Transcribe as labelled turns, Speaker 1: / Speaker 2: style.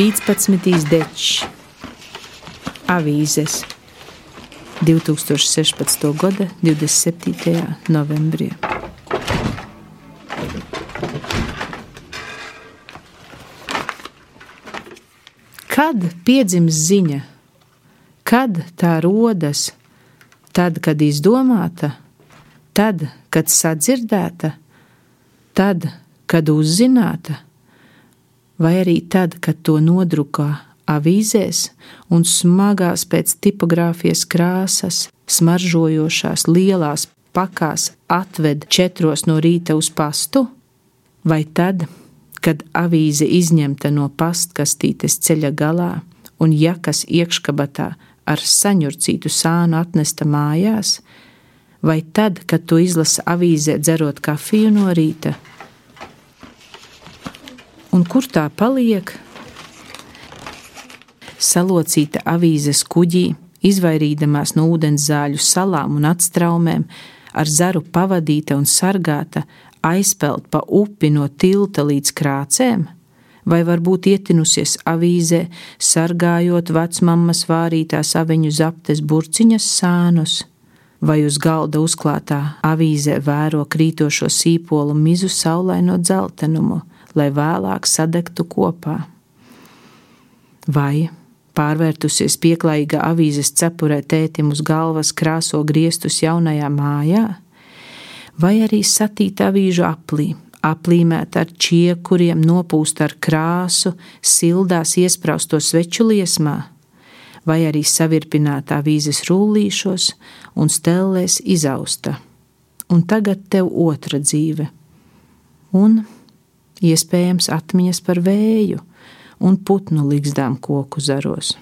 Speaker 1: 15. dečs, avīzes 2016. gada 27. novembrī. Kad piedzimst ziņa, kad tā rodas, tad, kad izdomāta, tad, kad sadzirdēta, tad, kad uzzināta vai arī tad, kad to nodrukā avīzēs un smagās pēc tipogrāfijas krāsas, smaržojošās lielās pakās atved četros no rīta uz pastu, vai tad, kad avīze izņemta no pastkastītes ceļa galā un jakas iekškabatā ar saņurcītu sānu atnesta mājās, vai tad, kad to izlasa avīzē dzerot kafiju no rīta, un kur tā paliek? Salocīta avīzes kuģī, izvairīdamās no ūdens zāļu salām un atstraumēm, ar zaru pavadīta un sargāta, aizpeld pa upi no tilta līdz krācēm, vai varbūt ietinusies avīzē, sargājot vecmammas vārītās aviņu zaptes burciņas sānus, vai uz galda uzklātā avīzē vēro krītošo sīpolu mizu saulaino dzeltenumu, lai vēlāk sadegtu kopā. Vai pārvērtusies pieklājīga avīzes cepurē tētim uz galvas krāso griestus jaunajā mājā, vai arī satīt avīžu aplī, aplīmēt ar čiekuriem, nopūst ar krāsu, sildās iesprausto sveču liesmā, vai arī savirpināt avīzes rullīšos un stellēs izausta. Un tagad tev otra dzīve. Un iespējams atmiņas par vēju un putnu ligzdām koku zaros.